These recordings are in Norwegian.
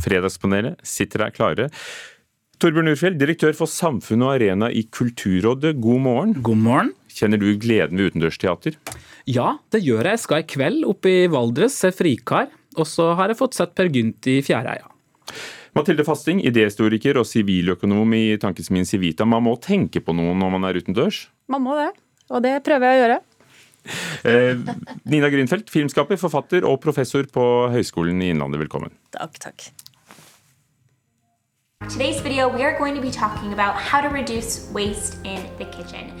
Fredagspanelet sitter her klare. Torbjørn Urfjell, direktør for Samfunn og Arena i Kulturrådet, god morgen. God morgen. Kjenner du gleden ved utendørsteater? Ja, det gjør jeg. Jeg skal i kveld opp i Valdres se Frikar. Og så har jeg fått sett Per Gynt i Fjæreia. Mathilde Fasting, idéhistoriker og siviløkonom i Tankesmien Civita. Man må tenke på noe når man er utendørs? Man må det, og det prøver jeg å gjøre. Eh, Nina Grünfeldt, filmskaper, forfatter og professor på Høgskolen i Innlandet. Velkommen. Takk, takk. Today's video, we are going to be talking about how to reduce waste in the kitchen.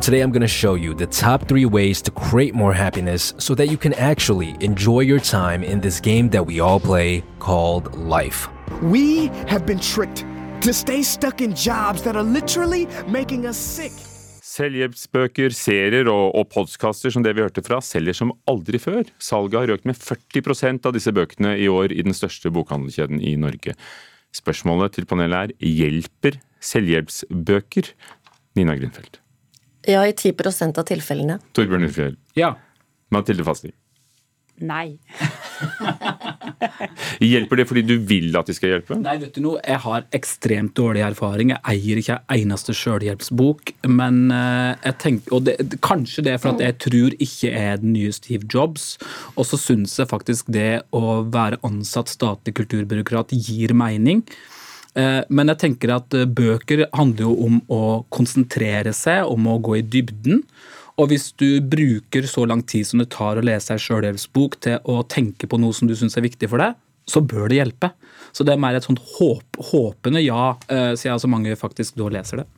Today, I'm going to show you the top three ways to create more happiness so that you can actually enjoy your time in this game that we all play called life. We have been tricked to stay stuck in jobs that are literally making us sick. Selvhjelpsbøker, serier og, og podkaster som det vi hørte fra, selger som aldri før. Salget har økt med 40 av disse bøkene i år i den største bokhandelkjeden i Norge. Spørsmålet til panelet er hjelper selvhjelpsbøker? Nina Grünfeldt. Ja, i 10% av tilfellene. Torbjørn Ufjell. Ja. Mathilde Fasting. Nei. Hjelper det fordi du vil at de skal hjelpe? Nei, vet du noe, jeg har ekstremt dårlig erfaring. Jeg eier ikke en eneste selvhjelpsbok. Men eh, jeg tenker, og det, kanskje det er for at jeg tror ikke jeg er den nye Steve Jobs. Og så syns jeg faktisk det å være ansatt statlig kulturbyråkrat gir mening. Eh, Men jeg tenker at eh, bøker handler jo om å konsentrere seg, om å gå i dybden. Og hvis du bruker så lang tid som det tar å lese ei sjølhjelpsbok til å tenke på noe som du syns er viktig for deg, så bør det hjelpe. Så det er mer et sånt håp, håpende ja, eh, siden så mange faktisk da leser det.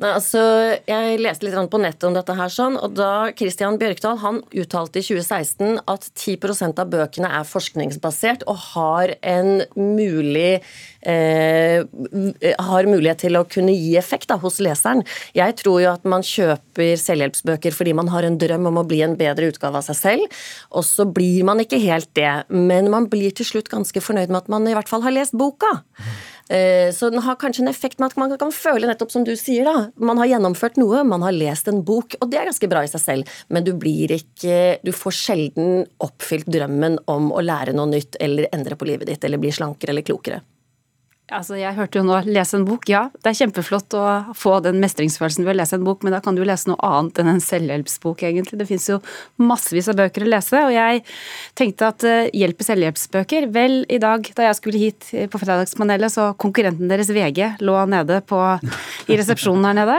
Nei, altså, Jeg leste litt på nettet om dette, her sånn, og da Christian Bjørkdal han uttalte i 2016 at 10% av bøkene er forskningsbasert og har en mulig eh, har mulighet til å kunne gi effekt da, hos leseren. Jeg tror jo at man kjøper selvhjelpsbøker fordi man har en drøm om å bli en bedre utgave av seg selv, og så blir man ikke helt det. Men man blir til slutt ganske fornøyd med at man i hvert fall har lest boka. Eh, Så den har kanskje en effekt med at man kan føle nettopp som du sier, da. Man har gjennomført noe, man har lest en bok, og det er ganske bra i seg selv. Men du blir ikke Du får sjelden oppfylt drømmen om å lære noe nytt eller endre på livet ditt eller bli slankere eller klokere. Altså, jeg hørte jo nå lese en bok. Ja, det er kjempeflott å få den mestringsfølelsen ved å lese en bok, men da kan du lese noe annet enn en selvhjelpsbok, egentlig. Det fins jo massevis av bøker å lese, og jeg tenkte at hjelper hjelp i selvhjelpsbøker Vel, i dag da jeg skulle hit på Fredagspanelet, så konkurrenten deres VG lå nede på, i resepsjonen her nede.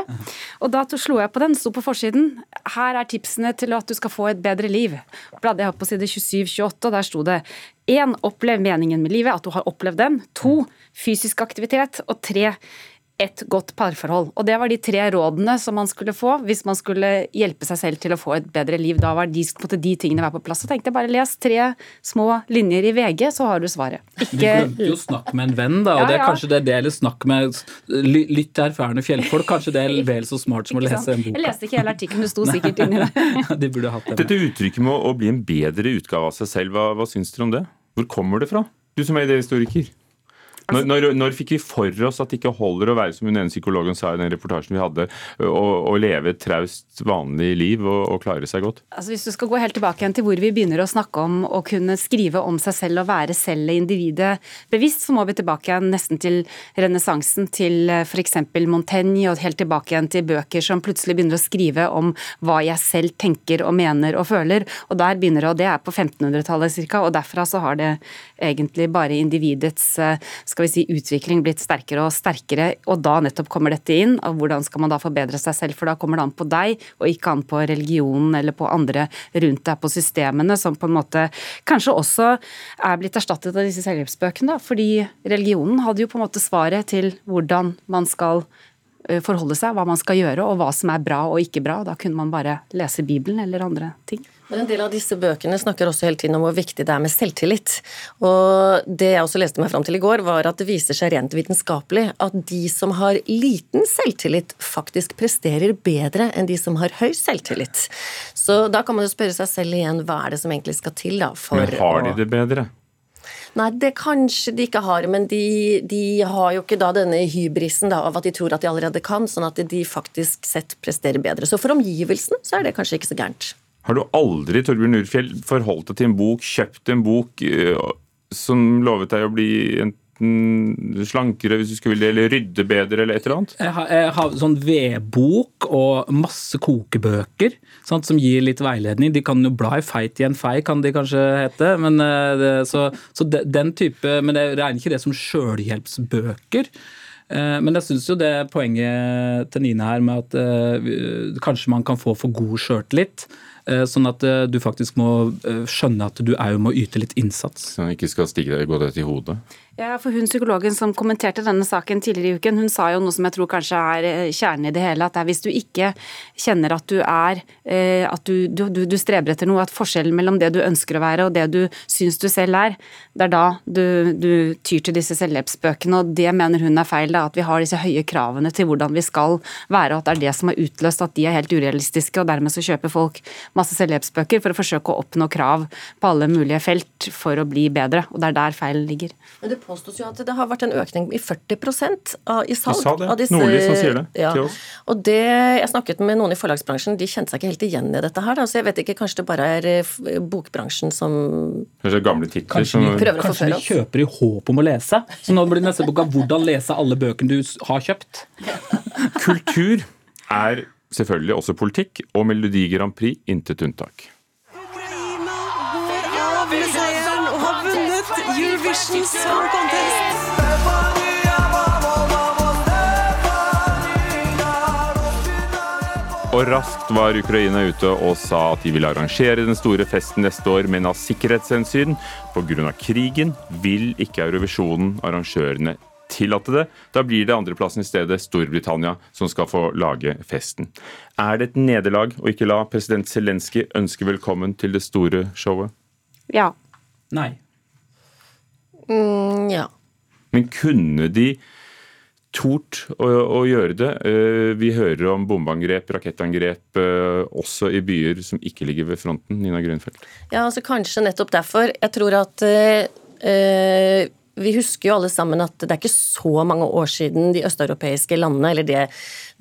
Og da slo jeg på den, sto på forsiden. Her er tipsene til at du skal få et bedre liv. Bladde jeg opp på side 27-28, og der sto det Én, opplev meningen med livet, at du har opplevd den. To, fysisk aktivitet. Og tre, et godt parforhold. Og det var de tre rådene som man skulle få hvis man skulle hjelpe seg selv til å få et bedre liv. Da var de, måtte de tingene være på plass. Så tenkte jeg bare les tre små linjer i VG, så har du svaret. Du glemte jo snakk med en venn, da. Og Ja, det er ja. kanskje det delen snakk med ly- Lytt til erfarne fjellfolk. Kanskje det er vel så smart som å lese en bok. Jeg leste ikke hele artikkelen, det sto sikkert inni det. De burde hatt det. Dette uttrykket med å bli en bedre utgave av seg selv, hva, hva syns dere om det? Hvor kommer det fra? Du som er idéhistoriker. Når, når, når fikk vi for oss at det ikke holder å være som hun ene psykologen sa i den reportasjen vi hadde, å, å leve et traust, vanlig liv og, og klare seg godt? Altså Hvis du skal gå helt tilbake igjen til hvor vi begynner å snakke om å kunne skrive om seg selv og være selv individet bevisst, så må vi tilbake igjen nesten til renessansen, til f.eks. Montaigne, og helt tilbake igjen til bøker som plutselig begynner å skrive om hva jeg selv tenker og mener og føler. Og der begynner det, og det er på 1500-tallet ca., og derfra så har det egentlig bare individets eh, skal vi si, utvikling blitt sterkere og sterkere, og da nettopp kommer dette inn. og Hvordan skal man da forbedre seg selv, for da kommer det an på deg, og ikke an på religionen eller på andre rundt deg, på systemene, som på en måte kanskje også er blitt erstattet av disse selvhjelpsbøkene, fordi religionen hadde jo på en måte svaret til hvordan man skal eh, forholde seg, hva man skal gjøre og hva som er bra og ikke bra. Da kunne man bare lese Bibelen eller andre ting. Men en del av disse bøkene snakker også hele tiden om hvor viktig det er med selvtillit. Og det jeg også leste meg fram til i går, var at det viser seg rent vitenskapelig at de som har liten selvtillit, faktisk presterer bedre enn de som har høy selvtillit. Så da kan man jo spørre seg selv igjen hva er det som egentlig skal til da for Men har de det bedre? Nei, det kanskje de ikke har, men de, de har jo ikke da denne hybrisen da, av at de tror at de allerede kan, sånn at de faktisk sett presterer bedre. Så for omgivelsene så er det kanskje ikke så gærent. Har du aldri Torbjørn Urfjell, forholdt deg til en bok, kjøpt en bok, øh, som lovet deg å bli enten slankere hvis du skulle ville, eller rydde bedre, eller et eller annet? Jeg har, jeg har sånn vedbok og masse kokebøker sant, som gir litt veiledning. De kan jo bla i feit i en fei, kan de kanskje hete. Men, eh, så, så de, den type, men jeg regner ikke det som sjølhjelpsbøker. Eh, Men jeg syns jo det poenget til Nina her med at eh, kanskje man kan få for god sjøltillit. eh, Sånn at eh, du faktisk må eh, skjønne at du òg må yte litt innsats. Så han ikke skal stige deg, til hodet? Ja, for hun Psykologen som kommenterte denne saken tidligere i uken, hun sa jo noe som jeg tror kanskje er eh, kjernen i det hele. At det er hvis du ikke kjenner at du er eh, At du, du, du, streber etter noe, at forskjellen mellom det du ønsker å være og det du syns du selv er, det er da du, du tyr til disse selvhjelpsbøkene. Og det mener hun er feil. da, At vi har disse høye kravene til hvordan vi skal være, og at det er det som har utløst at de er helt urealistiske. Og dermed så kjøper folk masse selvhjelpsbøker for å forsøke å oppnå krav på alle mulige felt for å bli bedre. Og det er der feilen ligger. Men det påstås jo at det har vært en økning i 40% av, i salg. De sa det. av disse- Nordlys som sier det ja. til oss. Og det, Jeg snakket med noen i forlagsbransjen, de kjente seg ikke helt igjen i dette her. Da. Så jeg vet ikke, kanskje det bare er eh, bokbransjen som Kanskje gamle titler Kanskje som vi, Prøver å kanskje forføre vi oss. kjøper i håp om å lese. Så nå blir neste boka 'Hvordan lese alle bøkene du har kjøpt'. Kultur er selvfølgelig også politikk, og Melodi Grand Prix intet unntak. Eurovision Song Contest. Og raskt var Ukraina ute og sa at de ville arrangere den store festen neste år, men av sikkerhetshensyn pga. krigen vil ikke Eurovisjonen arrangørene tillate det. Da blir det andreplassen i stedet Storbritannia som skal få lage festen. Er det et nederlag å ikke la president Zelenskyj ønske velkommen til det store showet? Ja. Nei. Mm, Ja. Men kunne de tort å, å gjøre det? Eh, Vi hører om bombeangrep, rakettangrep, eh, også i byer som ikke ligger ved fronten. Nina Grønfeldt. Ja, altså kanskje nettopp derfor. Jeg tror at eh, vi husker jo alle sammen at det er ikke så mange år siden de østeuropeiske landene, eller det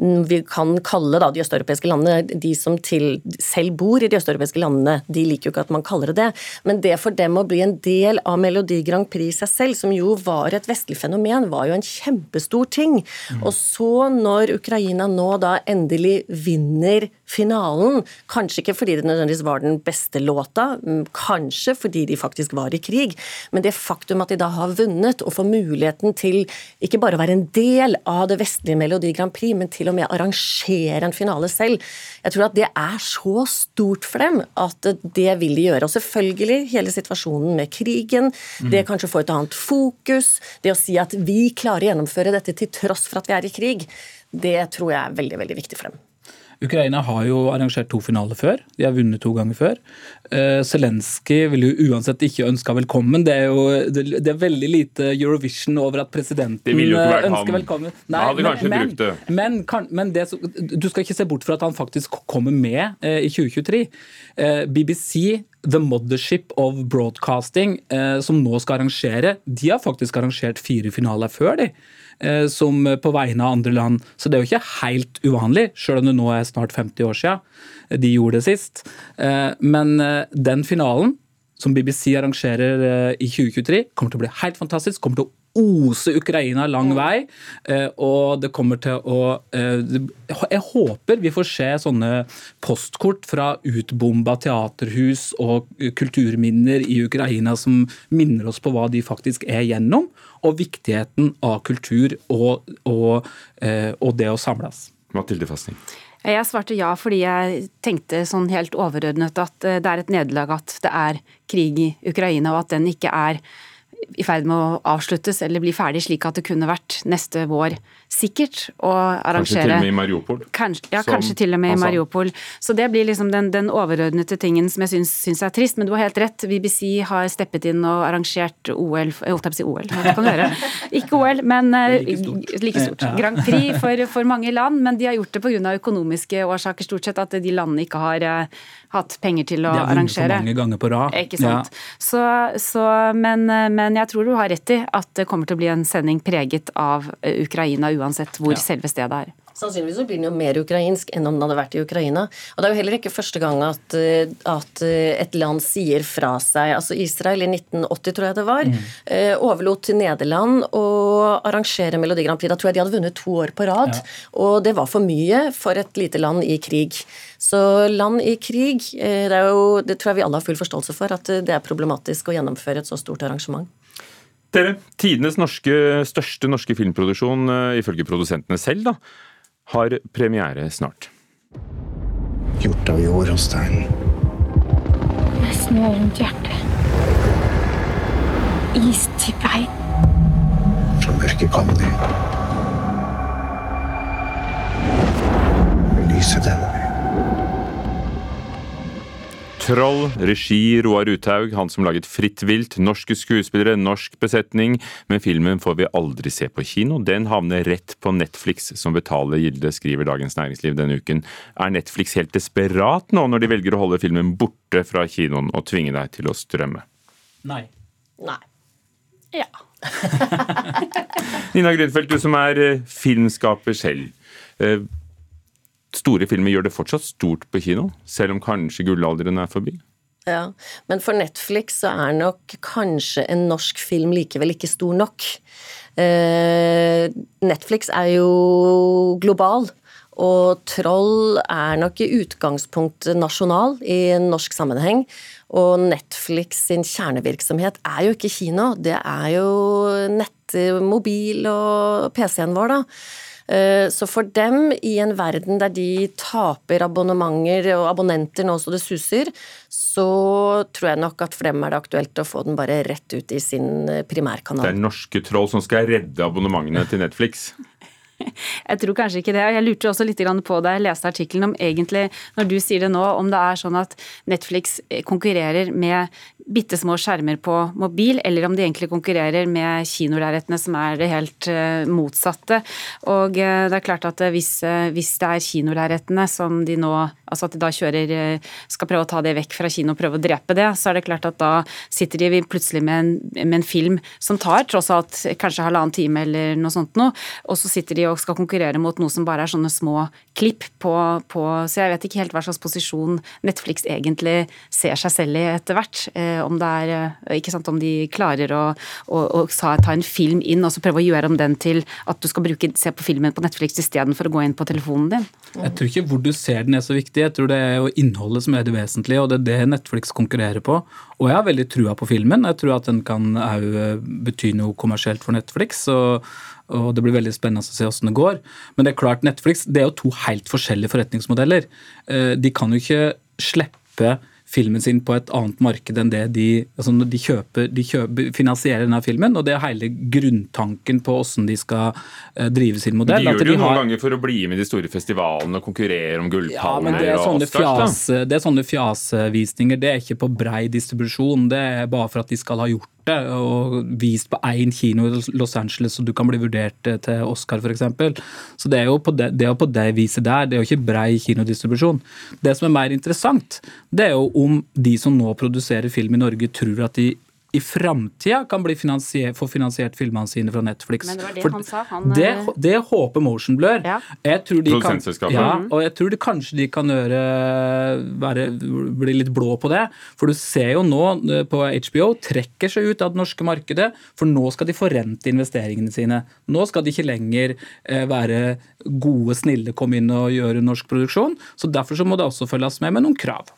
vi kan kalle da de østeuropeiske landene, de som til, selv bor i de østeuropeiske landene, de liker jo ikke at man kaller det det, men det for dem å bli en del av Melodi Grand Prix seg selv, som jo var et vestlig fenomen, var jo en kjempestor ting. Og så når Ukraina nå da endelig vinner finalen, kanskje ikke fordi det nødvendigvis var den beste låta, mm, kanskje fordi de faktisk var i krig, men det faktum at de da har vunnet og får muligheten til ikke bare å være en del av det vestlige Melodi Grand Prix, men til og med arrangere en finale selv, jeg tror at det er så stort for dem at det vil de gjøre. Og selvfølgelig hele situasjonen med krigen, det kanskje å få et annet fokus, det å si at vi klarer å gjennomføre dette til tross for at vi er i krig, det tror jeg er veldig, veldig viktig for dem. Ukraina har jo arrangert to finaler før. De har vunnet to ganger før. Uh, Zelenskyj vil jo uansett ikke ønske velkommen. Det er jo det, det er veldig lite Eurovision over at presidenten eh, ønsker velkommen. Nei, men, det. Men, kan, men det, du skal ikke se bort fra at han faktisk kommer med eh, i 2023. Eh, BBC, The Mothership of Broadcasting, eh, som nå skal arrangere, de har faktisk arrangert fire finaler før, de. eh, Som på vegne av andre land. Så det er jo ikke helt uvanlig, selv om det nå er snart 50 år siden de gjorde det sist. Eh, Men den finalen som BBC arrangerer i 2023, kommer til å bli helt fantastisk. kommer til å ose Ukraina lang vei, eh, og det kommer til å eh, Jeg håper vi får se sånne postkort fra utbomba teaterhus og kulturminner i Ukraina som minner oss på hva de faktisk er gjennom, og viktigheten av kultur og, og, eh, og det å samles. Mathilde Fasting. Jeg svarte ja fordi jeg tenkte sånn helt overordnet at det er et nederlag at det er krig i Ukraina, og at den ikke er i ferd med å avsluttes eller bli ferdig, slik at det kunne vært neste vår sikkert å arrangere. Kanskje til og med i Mariupol. Kanskje, ja, som kanskje til og med i. Mariupol. Så det blir liksom den, den overordnede tingen som jeg syns, syns er trist. Men du har helt rett. BBC har steppet inn og arrangert OL Jeg holdt på å si OL, det kan du høre? Ikke OL, men eh, Like stort. like stort. Grand Prix for, for mange land. Men de har gjort det pga. økonomiske årsaker, stort sett. At de landene ikke har eh, hatt penger til å De har vunnet for mange ganger på rad. Ikke sant. Så, så, men, men jeg tror du har rett i at det kommer til å bli en sending preget av eh, Ukraina, uansett hvor Ja. selve stedet er. Sannsynligvis så blir den jo mer ukrainsk enn om den hadde vært i Ukraina. Og det er jo heller ikke første gang at, eh, at eh, et land sier fra seg. Altså Israel i 1980, tror jeg det var, mm. overlot til Nederland å arrangere Melodi Grand Prix. Da tror jeg de hadde vunnet to år på rad. Og det var for mye for et lite land i krig. Så land i krig, eh, det, er jo, det tror jeg vi alle har full forståelse for, at eh, det er problematisk å gjennomføre et så stort arrangement. Dere, tidenes norske, største norske filmproduksjon, eh, ifølge produsentene selv, da, har premiere snart. Gjort av jord og stein. Nesten rundt hjertet. Is til bein. Fra mørket kan de. Lyset denne. Troll, regi Roar Uthaug, han som laget Fritt vilt, norske skuespillere, norsk besetning. Men filmen får vi aldri se på kino. Den havner rett på Netflix, som betaler gilde, skriver Dagens Næringsliv denne uken. Er Netflix helt desperat nå når de velger å holde filmen borte fra kinoen og tvinge deg til å strømme? Nei. Nei. Ja. Nina Grünfeldt, du som er eh, filmskaper selv. Store filmer gjør det fortsatt stort på kino, selv om kanskje gullalderen er forbi? Ja, Men for Netflix så er nok kanskje en norsk film likevel ikke stor nok. Eh, Netflix er jo global, og Troll er nok i utgangspunktet nasjonal i en norsk sammenheng. Og Netflix sin kjernevirksomhet er jo ikke kino, det er jo nett, mobil og PC-en vår, da. Eh, Så for dem, i en verden der de taper abonnementer og abonnenter nå så det suser, så tror jeg nok at for dem er det aktuelt å få den bare rett ut i sin primærkanal. Det er norske troll som skal redde abonnementene til Netflix. Jeg tror kanskje ikke det. og Jeg lurte også litt på da jeg leste artikkelen om egentlig, når du sier det nå, om det er sånn at Netflix konkurrerer med bitte små skjermer på mobil, eller om de egentlig konkurrerer med kinolerretene, som er det helt eh, motsatte. Og eh, det er klart at eh, hvis, eh, hvis det er kinolerretene som de nå Altså at de da kjører eh, Skal prøve å ta det vekk fra kino og prøve å drepe det, så er det klart at da sitter de plutselig med en, med en film som tar tross alt kanskje halvannen time eller noe sånt noe, og så sitter de og skal konkurrere mot noe som bare er sånne små klipp på, på Så jeg vet ikke helt hva slags posisjon Netflix egentlig ser seg selv i etter hvert. Eh, om det er eh, Ikke sant, om de klarer å, å, å ta en film inn og så prøve å gjøre om den til at du skal bruke, se på filmen på Netflix istedenfor å gå inn på telefonen din. Jeg tror ikke hvor du ser den er så viktig. Jeg tror det er jo innholdet som er det vesentlige, og det er det Netflix konkurrerer på. Og jeg har veldig trua på filmen. Jeg tror at den kan òg bety noe kommersielt for Netflix. og og Det blir veldig spennende å se hvordan det går. Men det er klart Netflix det er jo to helt forskjellige forretningsmodeller. Eh, De kan jo ikke slippe filmen sin på et annet marked enn det de altså når de kjøper, de kjøper, finansierer denne filmen. Og det er hele grunntanken på hvordan de skal eh, drive sin modell. De gjør det jo de noen ganger for å bli med i de store festivalene og konkurrere om ja, det er, sånne fjas, det er sånne fjasevisninger. Det er ikke på brei distribusjon. Det er bare for at de skal ha gjort det og vist på én kino i Los Angeles, så du kan bli vurdert eh, til Oscar f.eks. Så det er jo på det, det på det viset der. Det er jo ikke brei kinodistribusjon. Det som er mer interessant, det er jo om de som nå produserer film i Norge, tror at de i framtida kan bli finansier, få finansiert filmene sine fra Netflix. Men det var det For han sa, han, det, eh, det håper Motion Blur. Ja. Jeg tror de kan, Produsentselskapet. ja, og jeg tror de, kanskje de kan gjøre være, bli litt blå på det. For du ser jo nå eh, på HBO trekker seg ut av det norske markedet, for nå skal de forrente investeringene sine. Nå skal de ikke lenger eh, være gode, snille, komme inn og gjøre norsk produksjon. Så derfor så må det også følges med med noen krav.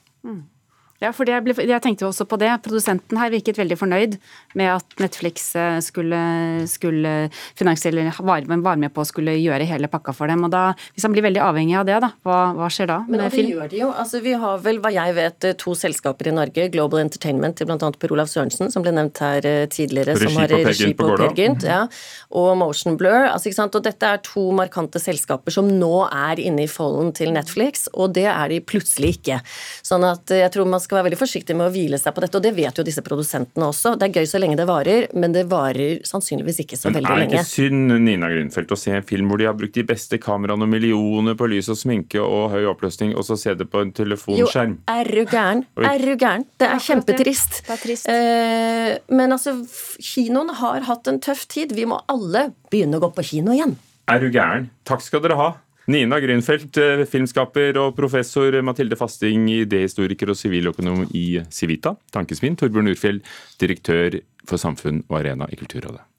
Ja, for jeg, ble, jeg tenkte jo også på det. Produsenten her virket veldig fornøyd med at Netflix eh, skulle, skulle finansiere, var, var med på å skulle gjøre hele pakka for dem. Og da, Hvis han blir veldig avhengig av det, da, hva, hva skjer da Men det film? gjør de jo. Altså, vi har vel, hva jeg vet, to selskaper i Norge. Global Entertainment til bl.a. Per Olav Sørensen, som ble nevnt her eh, tidligere. Regi som har på regi på Per Gynt, ja. Og Motion Blur. Altså, ikke sant? Og dette er to markante selskaper som nå er inne i folden til Netflix, og det er de plutselig ikke. Sånn at eh, jeg tror man skal være veldig forsiktig med å hvile seg på dette, og det vet jo disse produsentene også. Det er gøy så lenge det varer, men det varer sannsynligvis ikke så veldig lenge. Men er det ikke synd Nina Grunfeldt, å se en film hvor de har brukt de beste kameraene og millioner på lys og sminke og høy oppløsning, og så se det på en Jo, telefonskjerm? er du gæren? Oi. Er du gæren? Det er kjempetrist. Det er trist. Eh, men altså, kinoen har hatt en tøff tid. Vi må alle begynne å gå på kino igjen. Er du gæren? Takk skal dere ha. Nina Grünfeldt, eh, filmskaper og professor Mathilde Fasting, idéhistoriker og siviløkonom i Civita. Tankesmien Torbjørn Urfjell, direktør for samfunn og arena i Kulturrådet.